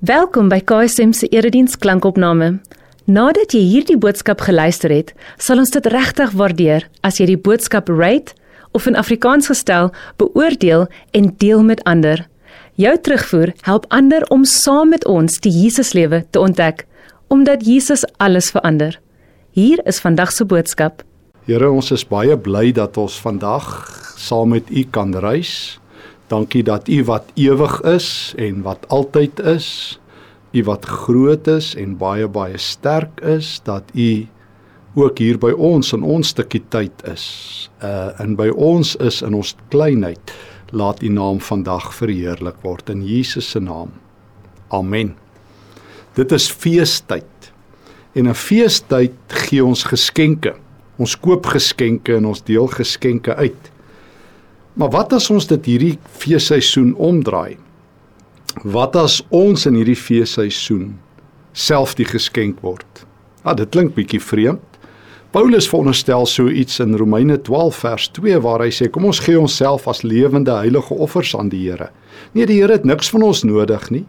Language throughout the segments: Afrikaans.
Welkom by KSM se erediens klankopname. Nadat jy hierdie boodskap geluister het, sal ons dit regtig waardeer as jy die boodskap rate of in Afrikaans gestel beoordeel en deel met ander. Jou terugvoer help ander om saam met ons die Jesuslewe te ontdek, omdat Jesus alles verander. Hier is vandag se boodskap. Here, ons is baie bly dat ons vandag saam met U kan reis. Dankie dat U wat ewig is en wat altyd is, U wat groot is en baie baie sterk is, dat U ook hier by ons in ons stukkie tyd is. Uh in by ons is in ons kleinheid. Laat U naam vandag verheerlik word in Jesus se naam. Amen. Dit is feestyd. En 'n feestyd gee ons geskenke. Ons koop geskenke en ons deel geskenke uit. Maar wat as ons dit hierdie feesseisoen omdraai? Wat as ons in hierdie feesseisoen self die geskenk word? Ah, dit klink bietjie vreemd. Paulus veronderstel so iets in Romeine 12 vers 2 waar hy sê kom ons gee onsself as lewende heilige offers aan die Here. Nee, die Here het niks van ons nodig nie.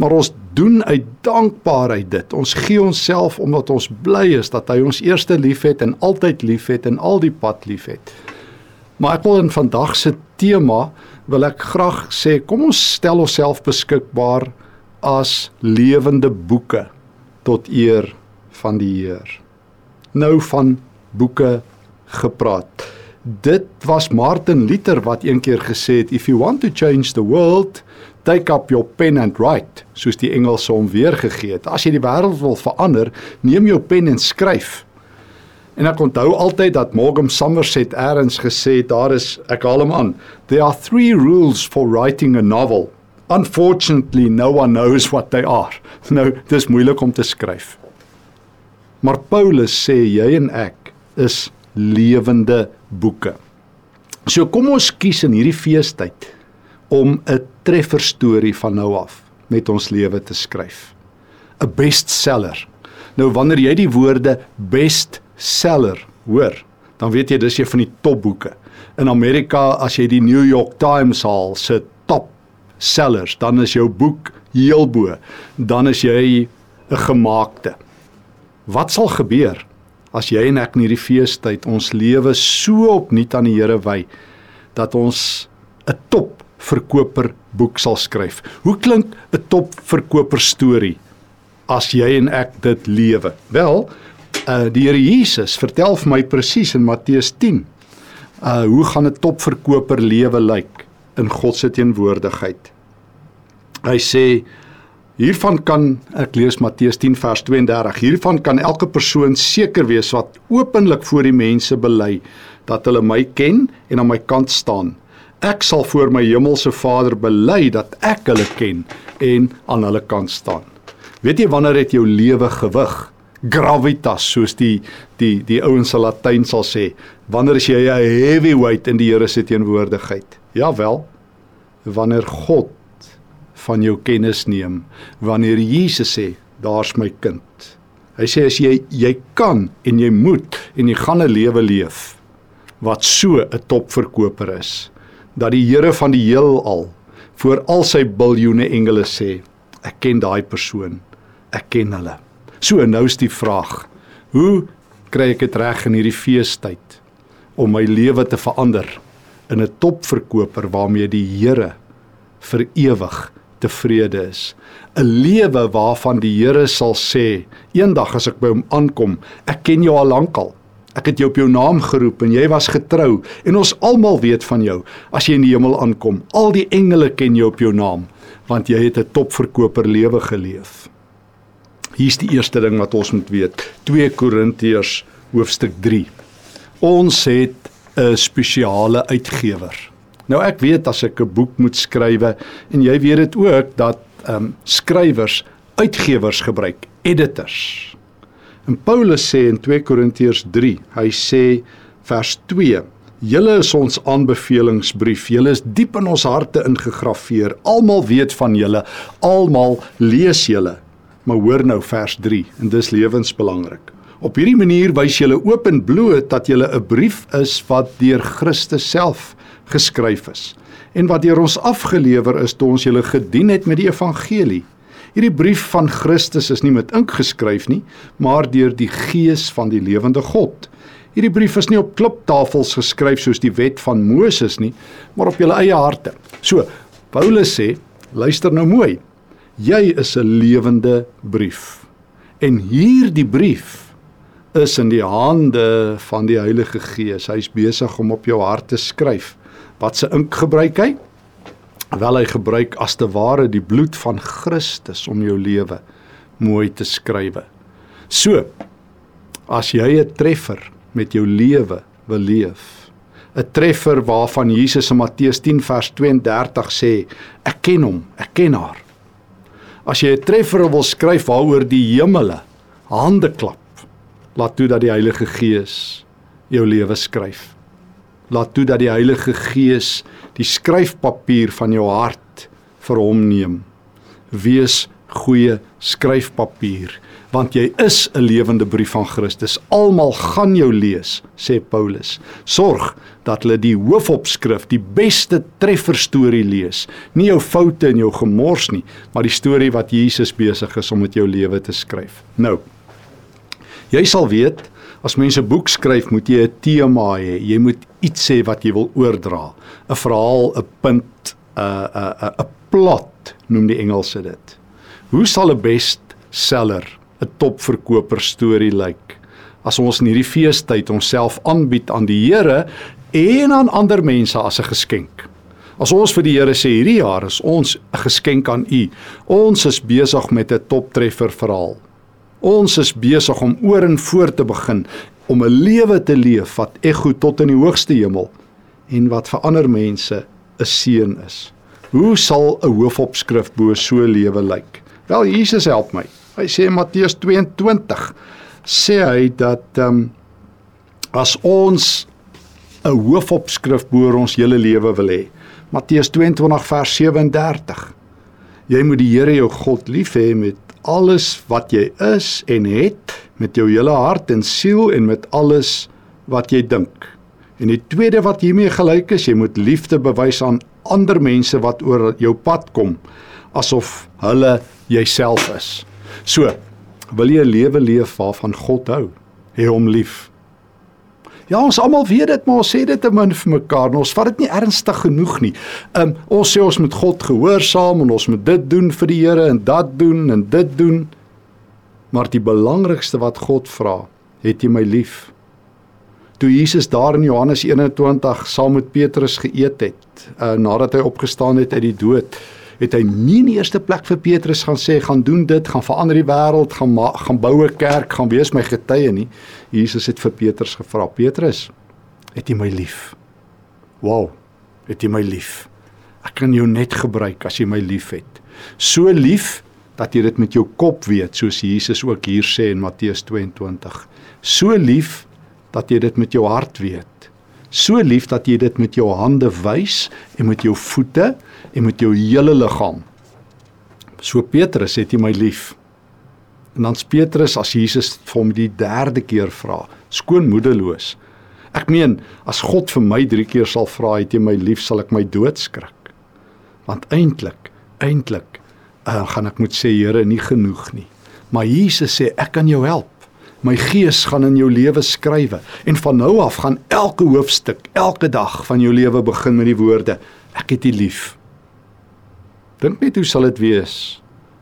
Maar ons doen uit dankbaarheid dit. Ons gee onsself omdat ons bly is dat hy ons eerste liefhet en altyd liefhet en al die pad liefhet. Maar ek wil in vandag se tema wil ek graag sê kom ons stel onsself beskikbaar as lewende boeke tot eer van die Heer. Nou van boeke gepraat. Dit was Martin Luther wat eendag gesê het if you want to change the world take up your pen and write soos die Engelse hom weergegee het. As jy die wêreld wil verander, neem jou pen en skryf. En ek onthou altyd dat Morgan Somerset eers gesê het daar is ek haal hom aan. There are three rules for writing a novel. Unfortunately no one knows what they are. Nou, dis moeilik om te skryf. Maar Paulus sê jy en ek is lewende boeke. So kom ons kies in hierdie feestyd om 'n trefferstorie van nou af met ons lewe te skryf. 'n Bestseller. Nou wanneer jy die woorde best seller hoor, dan weet jy dis een van die topboeke. In Amerika as jy die New York Times haal se top sellers, dan is jou boek heel bo. Dan is jy 'n gemaakte. Wat sal gebeur as jy en ek in hierdie feestyd ons lewe so opnuut aan die Here wy dat ons 'n top verkoper boek sal skryf. Hoe klink 'n top verkoper storie as jy en ek dit lewe? Wel, uh die Here Jesus vertel vir my presies in Matteus 10 uh hoe gaan 'n topverkoper lewe lyk in God se teenwoordigheid. Hy sê hiervan kan ek lees Matteus 10 vers 32 hiervan kan elke persoon seker wees wat openlik voor die mense bely dat hulle my ken en aan my kant staan. Ek sal voor my hemelse Vader bely dat ek hulle ken en aan hulle kant staan. Weet jy wanneer het jou lewe gewig? Gravitas soos die die die ouens sal Latyn sal sê wanneer as jy 'n heavyweight in die Here se teenwoordigheid? Ja wel wanneer God van jou kennis neem wanneer Jesus sê daar's my kind hy sê as jy jy kan en jy moet en jy gaan 'n lewe leef wat so 'n topverkoper is dat die Here van die heelal voor al sy biljoene engele sê ek ken daai persoon. Ek ken hulle So nou is die vraag: Hoe kry ek dit reg in hierdie feestyd om my lewe te verander in 'n topverkoper waarmee die Here vir ewig tevrede is? 'n Lewe waarvan die Here sal sê, eendag as ek by hom aankom, ek ken jou al lankal. Ek het jou op jou naam geroep en jy was getrou en ons almal weet van jou as jy in die hemel aankom. Al die engele ken jou op jou naam want jy het 'n topverkoper lewe geleef. Hier's die eerste ding wat ons moet weet. 2 Korintiërs hoofstuk 3. Ons het 'n spesiale uitgewer. Nou ek weet as ek 'n boek moet skrywe en jy weet dit ook dat ehm um, skrywers uitgewers gebruik, editors. En Paulus sê in 2 Korintiërs 3, hy sê vers 2 Julle is ons aanbevelingsbrief. Julle is diep in ons harte ingegrafieer. Almal weet van julle. Almal lees julle. Maar hoor nou vers 3 en dis lewensbelangrik. Op hierdie manier wys julle oop en bloot dat julle 'n brief is wat deur Christus self geskryf is en wat deur ons afgelewer is toe ons julle gedien het met die evangelie. Hierdie brief van Christus is nie met ink geskryf nie, maar deur die Gees van die lewende God. Hierdie brief is nie op kliptafels geskryf soos die wet van Moses nie, maar op julle eie harte. So, Paulus sê, luister nou mooi. Jy is 'n lewende brief. En hierdie brief is in die hande van die Heilige Gees. Hy's besig om op jou hart te skryf. Wat se ink gebruik hy? Wel hy gebruik as te ware die bloed van Christus om jou lewe mooi te skrywe. So, as jy 'n treffer met jou lewe wil leef, 'n treffer waarvan Jesus in Matteus 10 vers 32 sê, ek ken hom, ek ken haar. As jy 'n treffer wil skryf waaroor die hemele hande klap, laat toe dat die Heilige Gees jou lewe skryf. Laat toe dat die Heilige Gees die skryfpapier van jou hart vir hom neem. Wees goeie skryfpapier want jy is 'n lewende brief van Christus. Almal gaan jou lees, sê Paulus. Sorg dat hulle die hoofopskrif, die beste treffer storie lees. Nie jou foute en jou gemors nie, maar die storie wat Jesus besig is om met jou lewe te skryf. Nou. Jy sal weet, as mense 'n boek skryf, moet jy 'n tema hê. Jy moet iets sê wat jy wil oordra. 'n Verhaal, 'n punt, 'n 'n 'n plot noem die Engelse dit. Hoe sal 'n bestseller 'n topverkoper storie lyk as ons in hierdie feestyd onsself aanbied aan die Here en aan ander mense as 'n geskenk. As ons vir die Here sê hierdie jaar is ons 'n geskenk aan U. Ons is besig met 'n toptreffer verhaal. Ons is besig om oor en voor te begin om 'n lewe te leef wat ego tot in die hoogste hemel en wat vir ander mense 'n seën is. Hoe sal 'n hoofopskrif bo so lewe lyk? Wel Jesus help my. Hy sê in Matteus 22 sê hy dat ehm um, as ons 'n hoofopskrif boor ons hele lewe wil hê. Matteus 22 vers 37. Jy moet die Here jou God lief hê met alles wat jy is en het, met jou hele hart en siel en met alles wat jy dink. En die tweede wat hiermee gelyk is, jy moet liefde bewys aan ander mense wat oor jou pad kom asof hulle jouself is. So, wil jy 'n lewe leef waarvan God hou? Hê hom lief. Ja, ons almal weet dit, maar ons sê dit te min vir mekaar. Ons vat dit nie ernstig genoeg nie. Um ons sê ons moet God gehoorsaam en ons moet dit doen vir die Here en dat doen en dit doen. Maar die belangrikste wat God vra, het jy my lief? Toe Jesus daar in Johannes 21 saam met Petrus geëet het, uh, nadat hy opgestaan het uit die dood, het hy nie in die eerste plek vir Petrus gaan sê gaan doen dit, gaan verander die wêreld, gaan gaan bou 'n kerk, gaan wees my getuie nie. Jesus het vir Petrus gevra: "Petrus, het jy my lief?" Wow, het jy my lief? Ek kan jou net gebruik as jy my liefhet. So lief dat jy dit met jou kop weet, soos Jesus ook hier sê in Matteus 22. So lief dat jy dit met jou hart weet. So lief dat jy dit met jou hande wys en met jou voete en met jou hele liggaam. So Petrus, het jy my lief? En dan's Petrus as Jesus vir hom die derde keer vra, skoon moedeloos. Ek meen, as God vir my 3 keer sal vra, het jy my lief, sal ek my doodskrik. Want eintlik, eintlik, uh, gaan ek moet sê Here, nie genoeg nie. Maar Jesus sê ek kan jou help. My gees gaan in jou lewe skrywe en van nou af gaan elke hoofstuk, elke dag van jou lewe begin met die woorde: Ek het U lief. Dink net hoe sal dit wees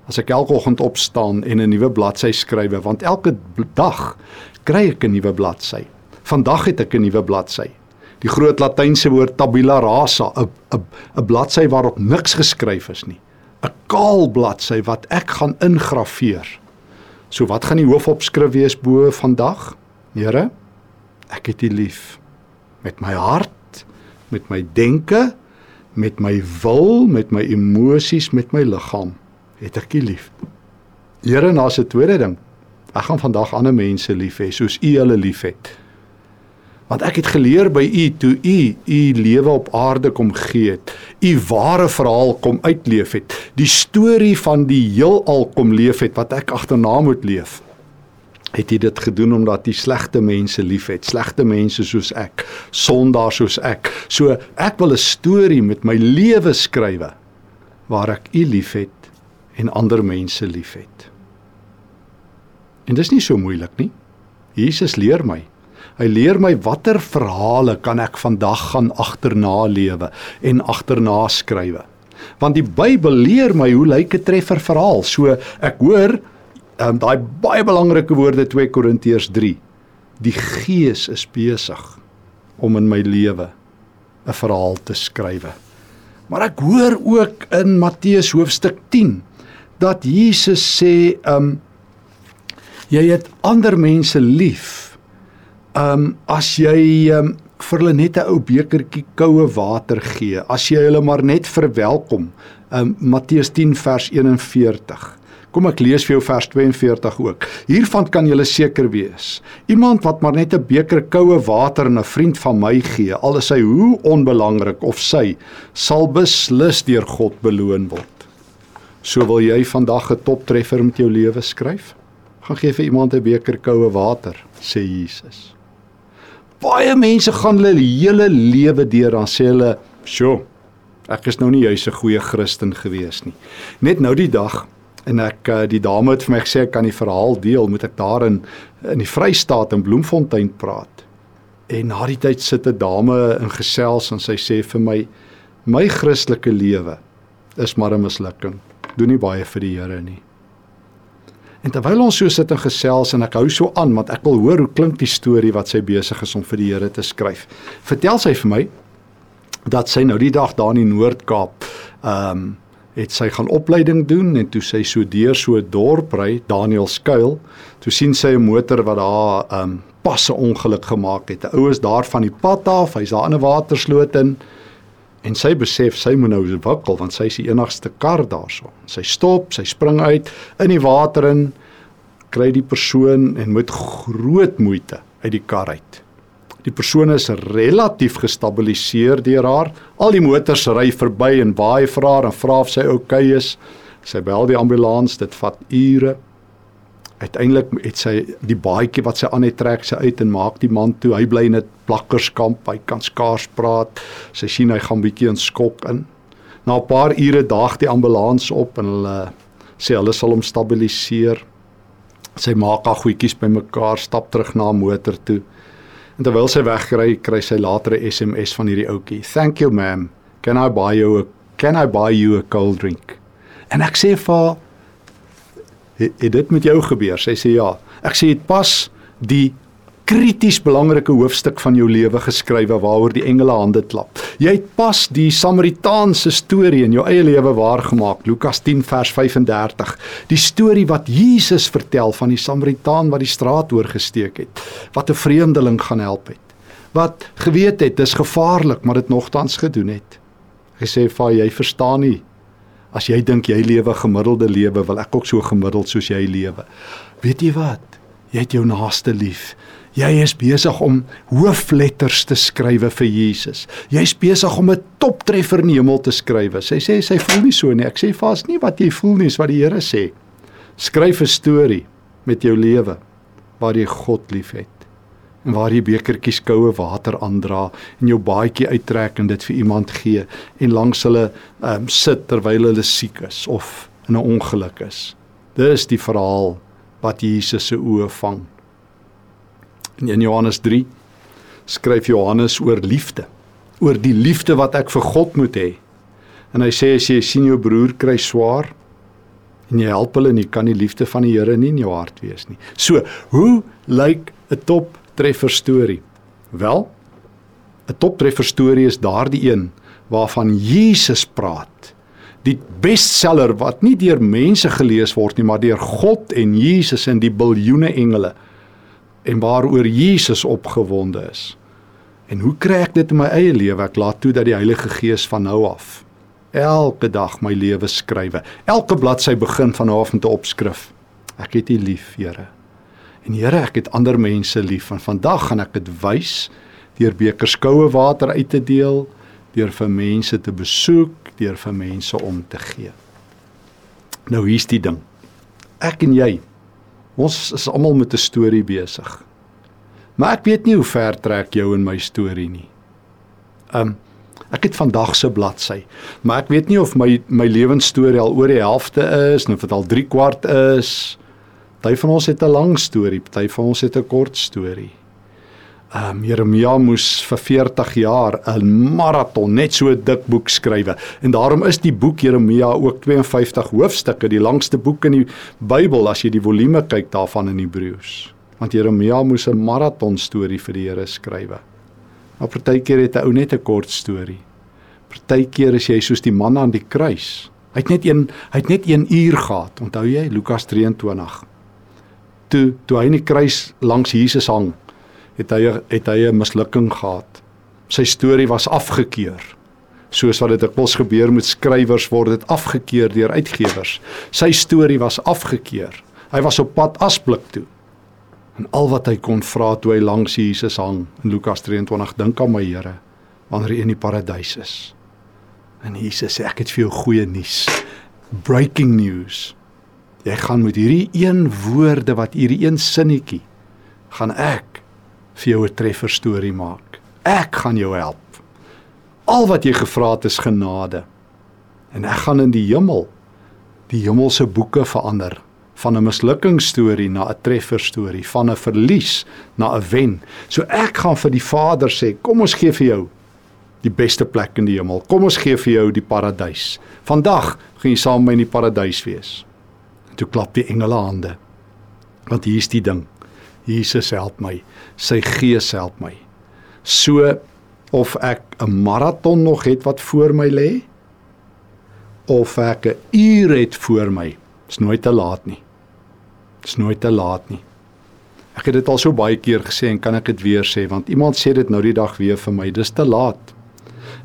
as ek elke oggend opstaan en 'n nuwe bladsy skryf want elke dag kry ek 'n nuwe bladsy. Vandag het ek 'n nuwe bladsy. Die groot latynse woord tabula rasa, 'n 'n 'n bladsy waarop niks geskryf is nie. 'n Kaal bladsy wat ek gaan ingraveer. So wat gaan die hoofopskrif wees bo vandag? Here, ek het U lief met my hart, met my denke, met my wil, met my emosies, met my liggaam het ek U lief. Here, na se tweede ding. Ek gaan vandag ander mense lief hê soos U hulle liefhet. Want ek het geleer by U toe U U lewe op aarde kom gee het. U ware verhaal kom uitleef het. Die storie van die heelal kom leef het wat ek agterna moet leef het hy dit gedoen omdat hy slegte mense liefhet, slegte mense soos ek, sondaar soos ek. So ek wil 'n storie met my lewe skrywe waar ek U liefhet en ander mense liefhet. En dis nie so moeilik nie. Jesus leer my. Hy leer my watter verhale kan ek vandag gaan agterna lewe en agterna skrywe. Want die Bybel leer my hoe lyk 'n treffer verhaal. So ek hoor um, daai baie belangrike woorde 2 Korintiërs 3. Die Gees is besig om in my lewe 'n verhaal te skrywe. Maar ek hoor ook in Matteus hoofstuk 10 dat Jesus sê, um, jy het ander mense lief. Ehm um, as jy ehm um, vir hulle net 'n ou bekertjie koue water gee, as jy hulle maar net verwelkom. Ehm um, Matteus 10 vers 41. Kom ek lees vir jou vers 42 ook. Hiervan kan jy seker wees. Iemand wat maar net 'n beker koue water aan 'n vriend van my gee, al is hy hoe onbelangrik of sy, sal beslis deur God beloon word. So wil jy vandag 'n toptreffer met jou lewe skryf? Gaan gee vir iemand 'n beker koue water, sê Jesus. Baie mense gaan hulle hele lewe deur dan sê hulle, "Sjoe, ek is nou nie juis 'n goeie Christen gewees nie." Net nou die dag en ek eh, die dame het vir my gesê ek kan die verhaal deel, moet ek daar in in die Vrystaat in Bloemfontein praat. En na die tyd sit 'n dame in gesels en sy sê vir my, "My Christelike lewe is maar 'n mislukking. Doen nie baie vir die Here nie." En terwyl ons so sit en gesels en ek hou so aan want ek wil hoor hoe klink die storie wat sy besig is om vir die Here te skryf. Vertel sy vir my dat sy nou die dag daar in die Noord-Kaap ehm um, het sy gaan opleiding doen en toe sy so deur so 'n dorp ry, Daniel skuil, toe sien sy 'n motor wat daar ehm um, pas 'n ongeluk gemaak het. 'n Ou is daar van die pad af, hy's daar in 'n watersloot in en sy besef sy moet nou wikkel want sy is die enigste kar daarso. Sy stop, sy spring uit in die water in kry die persoon en met groot moeite uit die kar uit. Die persoon is relatief gestabiliseer deur haar. Al die motors ry verby en waai vir haar en vra of sy oukei okay is. Sy bel die ambulans, dit vat ure uiteindelik het sy die baadjie wat sy aan het trek sy uit en maak die man toe. Hy bly in 'n plakkerskamp. Hy kan skaars praat. Sy sien hy gaan bietjie in skok in. Na 'n paar ure daag die ambulans op en hulle sê hulle sal hom stabiliseer. Sy maak haar goedjies bymekaar stap terug na 'n motor toe. En terwyl sy wegry kry sy later 'n SMS van hierdie ouetjie. Thank you ma'am. Can i buy you a can i buy you a cold drink? En ek sê vir haar het, het dit met jou gebeur? Sy sê ja. Ek sê dit pas die krities belangrike hoofstuk van jou lewe geskrywe waaroor die engele hande klap. Jy het pas die Samaritaanse storie in jou eie lewe waargemaak. Lukas 10 vers 35. Die storie wat Jesus vertel van die Samaritaan wat die straat oorgesteek het, wat 'n vreemdeling gaan help het. Wat geweet het dis gevaarlik, maar dit nogtans gedoen het. Hy sê: "Va, jy verstaan nie As jy dink jy lewe gemiddelde lewe, wil ek ook so gemiddeld soos jy lewe. Weet jy wat? Jy het jou naaste lief. Jy is besig om hoofletters te skrywe vir Jesus. Jy's besig om 'n toptreffer in die hemel te skrywe. Sy sê sy voel nie so nie. Ek sê vas nie wat jy voel nie, is wat die Here sê. Skryf 'n storie met jou lewe waar jy God liefhet waar jy bekertjies koue water aandra en jou baadjie uittrek en dit vir iemand gee en langs hulle um, sit terwyl hulle siek is of in 'n ongeluk is. Dis die verhaal wat Jesus se oë vang. In Johannes 3 skryf Johannes oor liefde, oor die liefde wat ek vir God moet hê. En hy sê as jy sien jou broer kry swaar en jy help hulle nie kan die liefde van die Here nie in jou hart wees nie. So, hoe lyk 'n top toptreffer storie? Wel, 'n toptreffer storie is daardie een waarvan Jesus praat. Die bestseller wat nie deur mense gelees word nie, maar deur God en Jesus en die biljoene engele en waaroor Jesus opgewonde is. En hoe kry ek dit in my eie lewe? Ek laat toe dat die Heilige Gees van nou af elke dag my lewe skrywe. Elke bladsy begin van nou af met 'n opskrif. Ek het U lief, Here. En Here, ek het ander mense lief. Van vandag gaan ek dit wys deur bekers koue water uit te deel, deur vir mense te besoek, deur vir mense om te gee. Nou hier's die ding. Ek en jy, ons is almal met 'n storie besig. Maar ek weet nie hoe ver trek jou en my storie nie. Um Ek het vandag se bladsy, maar ek weet nie of my my lewensstorie al oor die helfte is of dit al 3 kwart is. Party van ons het 'n lang storie, party van ons het 'n kort storie. Um Jeremia moes vir 40 jaar 'n maraton net so 'n dik boek skrywe. En daarom is die boek Jeremia ook 52 hoofstukke, die langste boek in die Bybel as jy die volume kyk daarvan in Hebreëus. Want Jeremia moes 'n maraton storie vir die Here skrywe. Maar partykeer het 'n ou net 'n kort storie. Partykeer is jy soos die man aan die kruis. Hy het net een hy het net 1 uur gehad. Onthou jy Lukas 23? Toe toe hy in die kruis langs Jesus hang, het hy het hy 'n mislukking gehad. Sy storie was afgekeur. Soos wat dit dikwels gebeur met skrywers word dit afgekeur deur uitgewers. Sy storie was afgekeur. Hy was op pad asblik toe. En al wat hy kon vra toe hy langs Jesus hang in Lukas 23, dink aan my Here wanneer hy in die paradys is. En Jesus sê ek het vir jou goeie nuus. Breaking news. Jy gaan met hierdie een woorde wat hierdie een sinnetjie gaan ek vir jou 'n treffer storie maak. Ek gaan jou help. Al wat jy gevra het is genade. En ek gaan in die hemel die hemelse boeke verander van 'n mislukkingsstorie na 'n trefferstorie, van 'n verlies na 'n wen. So ek gaan vir die Vader sê, kom ons gee vir jou die beste plek in die hemel. Kom ons gee vir jou die paradys. Vandag gaan jy saam met my in die paradys wees. Toe klap die engele hande. Want hier is die ding. Jesus help my. Sy Gees help my. So of ek 'n maraton nog het wat voor my lê of ek 'n uur het voor my, is nooit te laat nie. Is nooit te laat nie. Ek het dit al so baie keer gesê en kan ek dit weer sê want iemand sê dit nou die dag weer vir my, dis te laat.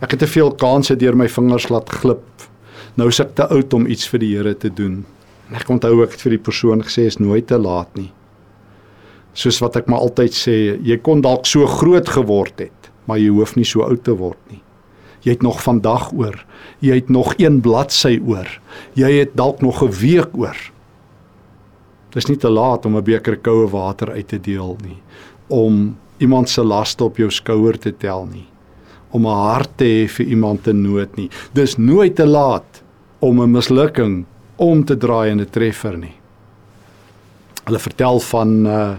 Ek het te veel kansse deur my vingers laat glip. Nou is ek te oud om iets vir die Here te doen. En ek onthou ek het vir die persoon gesê is nooit te laat nie. Soos wat ek maar altyd sê, jy kon dalk so groot geword het, maar jy hoef nie so oud te word nie. Jy het nog vandag oor. Jy het nog een bladsy oor. Jy het dalk nog 'n week oor. Dis nie te laat om 'n beker koue water uit te deel nie, om iemand se laste op jou skouer te tel nie, om 'n hart te hê vir iemand in nood nie. Dis nooit te laat om 'n mislukking om te draai in 'n treffer nie. Hulle vertel van uh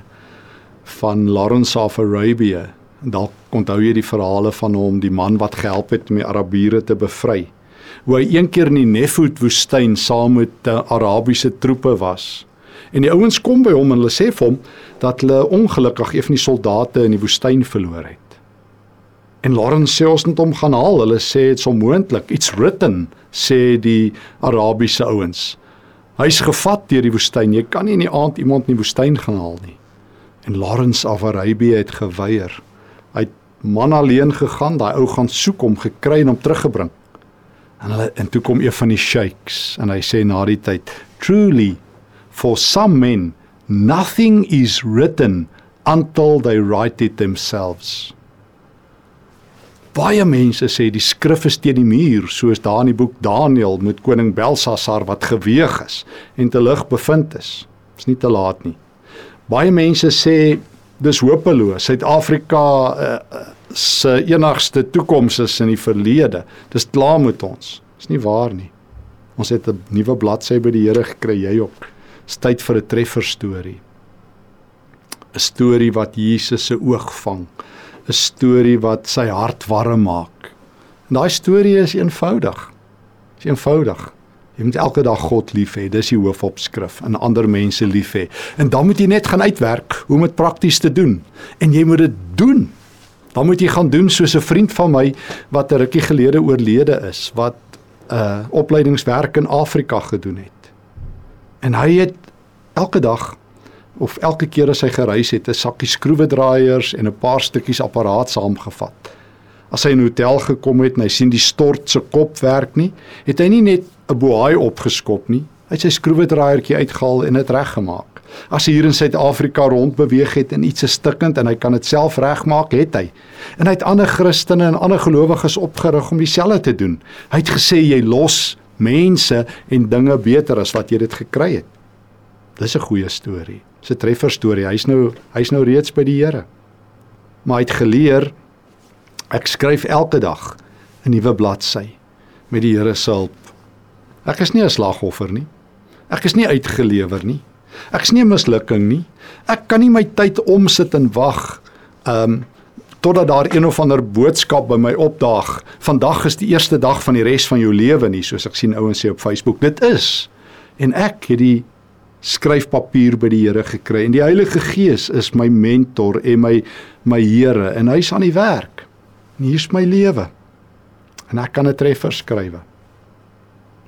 van Lawrence of Arabia. Dalk onthou jy die verhale van hom, die man wat gehelp het om die Arabiere te bevry. Hoe hy een keer in die Nefut woestyn saam met die Arabiese troepe was. En die ouens kom by hom en hulle sê vir hom dat hulle ongelukkig een van die soldate in die woestyn verloor het. En Lawrence sê ons moet hom gaan haal. Hulle sê dit's onmoontlik. It's written, sê die Arabiese ouens. Hy's gevat deur die woestyn. Jy kan nie in die aand iemand in die woestyn gaan haal nie. En Lawrence of Arabia het geweier. Hy het man alleen gegaan, daai ou gaan soek hom gekry en hom teruggebring. En hulle en toe kom een van die sheiks en hy sê na die tyd, "Truly for some men nothing is written until they write it themselves." Baie mense sê die skrif is teen die muur, soos daar in die boek Daniël met koning Belsasar wat geweeg is en te lig bevind is. Dis nie te laat nie. Baie mense sê dis hopeloos. Suid-Afrika uh, se enigste toekoms is in die verlede. Dis klaar met ons. Dis nie waar nie. Ons het 'n nuwe bladsy by die Here gekry, jy ook. Dis tyd vir 'n treffer storie. 'n Storie wat Jesus se oog vang. 'n Storie wat sy hart warm maak. En daai storie is eenvoudig. Dis eenvoudig. Jy moet elke dag God lief hê. Dis die hoofopskrif. En ander mense lief hê. En dan moet jy net gaan uitwerk hoe om dit prakties te doen. En jy moet dit doen. Dan moet jy gaan doen soos 'n vriend van my wat 'n rukkie gelede oorlede is, wat 'n uh, opleidingswerk in Afrika gedoen het. En hy het elke dag of elke keer as hy gereis het, 'n sakkie skroewedraaiers en 'n paar stukkies apparaat saamgevat. As hy in 'n hotel gekom het en hy sien die stort se kop werk nie, het hy nie net 'n bohaai opgeskop nie. Hy het sy skroewedraaiertjie uitgehaal en dit reggemaak. As hy hier in Suid-Afrika rondbeweeg het en iets is stikkend en hy kan dit self regmaak, het hy. En hy het ander Christene en ander gelowiges opgerig om dieselfde te doen. Hy het gesê jy los mense en dinge beter as wat jy dit gekry het. Dis 'n goeie storie. Dis 'n treffer storie. Hy's nou hy's nou reeds by die Here. Maar hy het geleer ek skryf elke dag 'n nuwe bladsy met die Here se hulp. Ek is nie 'n slagoffer nie. Ek is nie uitgelewer nie. Ek is nie 'n mislukking nie. Ek kan nie my tyd omsit en wag um totdat daar een of ander boodskap by my opdaag. Vandag is die eerste dag van die res van jou lewe nie, soos ek sien ouens sê op Facebook. Dit is. En ek het die skryfpapier by die Here gekry en die Heilige Gees is my mentor en my my Here en hy's aan die werk. En hier's my lewe. En ek kan 'n treffer skryf.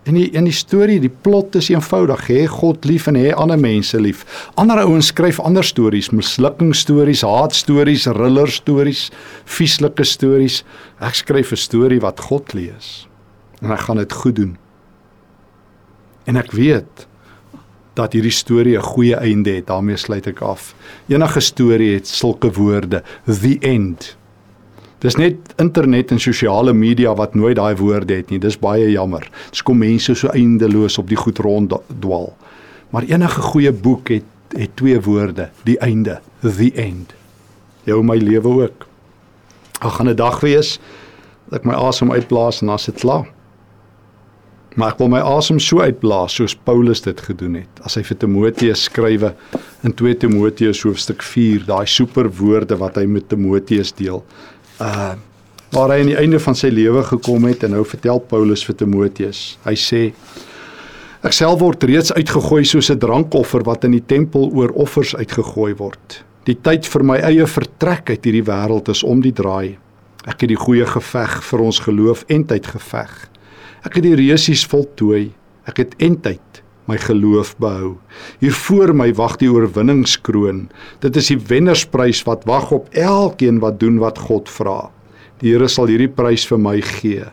En die in die storie, die plot is eenvoudig, hê God lief en hê ander mense lief. Ander ouens skryf ander stories, mislukkingsstories, haatstories, rillerstories, vieslike stories. Ek skryf 'n storie wat God lees. En ek gaan dit goed doen. En ek weet dat hierdie storie 'n goeie einde het. daarmee sluit ek af. Enige storie het sulke woorde, the end. Dis net internet en sosiale media wat nooit daai woorde het nie. Dis baie jammer. Dis kom mense so eindeloos op die goed rond dwaal. Maar enige goeie boek het het twee woorde, die einde, the end. Jou my lewe ook. Ag gaan 'n dag wees dat ek my asem uitblaas en dan sit klaar. Maar ek wil my asem so uitblaas soos Paulus dit gedoen het. As hy vir Timoteus skrywe in 2 Timoteus hoofstuk 4, daai super woorde wat hy met Timoteus deel uh waar hy aan die einde van sy lewe gekom het en nou vertel Paulus vir Timoteus. Hy sê ek self word reeds uitgegooi soos 'n drankoffer wat in die tempel oor offers uitgegooi word. Die tyd vir my eie vertrek uit hierdie wêreld is om die draai. Ek het die goeie geveg vir ons geloof en tyd geveg. Ek het die reusies voltooi. Ek het entyd my geloof behou. Hier voor my wag die oorwinningskroon. Dit is die wennersprys wat wag op elkeen wat doen wat God vra. Die Here sal hierdie prys vir my gee.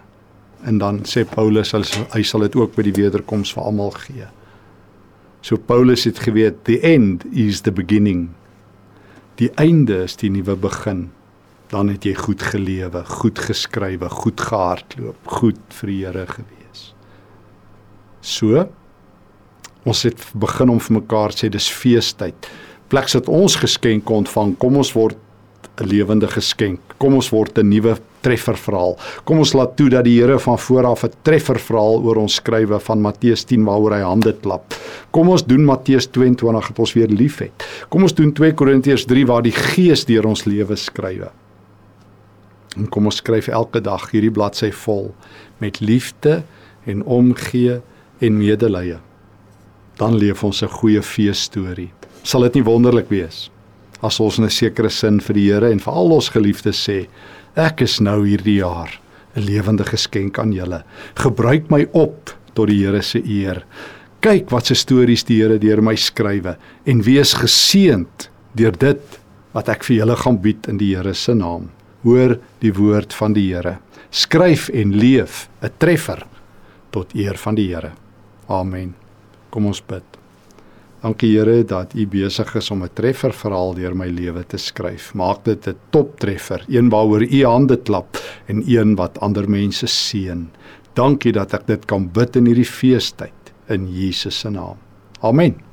En dan sê Paulus hy sal dit ook by die wederkoms vir almal gee. So Paulus het geweet the end is the beginning. Die einde is die nuwe begin. Dan het jy goed gelewe, goed geskrywe, goed gehardloop, goed vir die Here gewees. So Ons het begin om vir mekaar sê dis feestyd. Plek sit ons geskenk ontvang. Kom ons word 'n lewende geskenk. Kom ons word 'n nuwe trefferverhaal. Kom ons laat toe dat die Here van vooraf 'n trefferverhaal oor ons skrywe van Matteus 10 waaroor hy hande klap. Kom ons doen Matteus 22 dat ons weer liefhet. Kom ons doen 2 Korintiërs 3 waar die Gees deur ons lewe skrywe. En kom ons skryf elke dag hierdie bladsy vol met liefde en omgee en medelee dan leef ons 'n goeie feesstorie. Sal dit nie wonderlik wees as ons in 'n sekere sin vir die Here en vir al ons geliefdes sê, ek is nou hierdie jaar 'n lewende geskenk aan julle. Gebruik my op tot die Here se eer. Kyk wat se stories die Here deur my skrywe en wees geseënd deur dit wat ek vir julle gaan bied in die Here se naam. Hoor die woord van die Here. Skryf en leef 'n treffer tot eer van die Here. Amen. Kom ons bid. Dankie Here dat U besig is om 'n treffer verhaal deur my lewe te skryf. Maak dit 'n toptreffer, een waaroor U hande klap en een wat ander mense seën. Dankie dat ek dit kan bid in hierdie feestyd in Jesus se naam. Amen.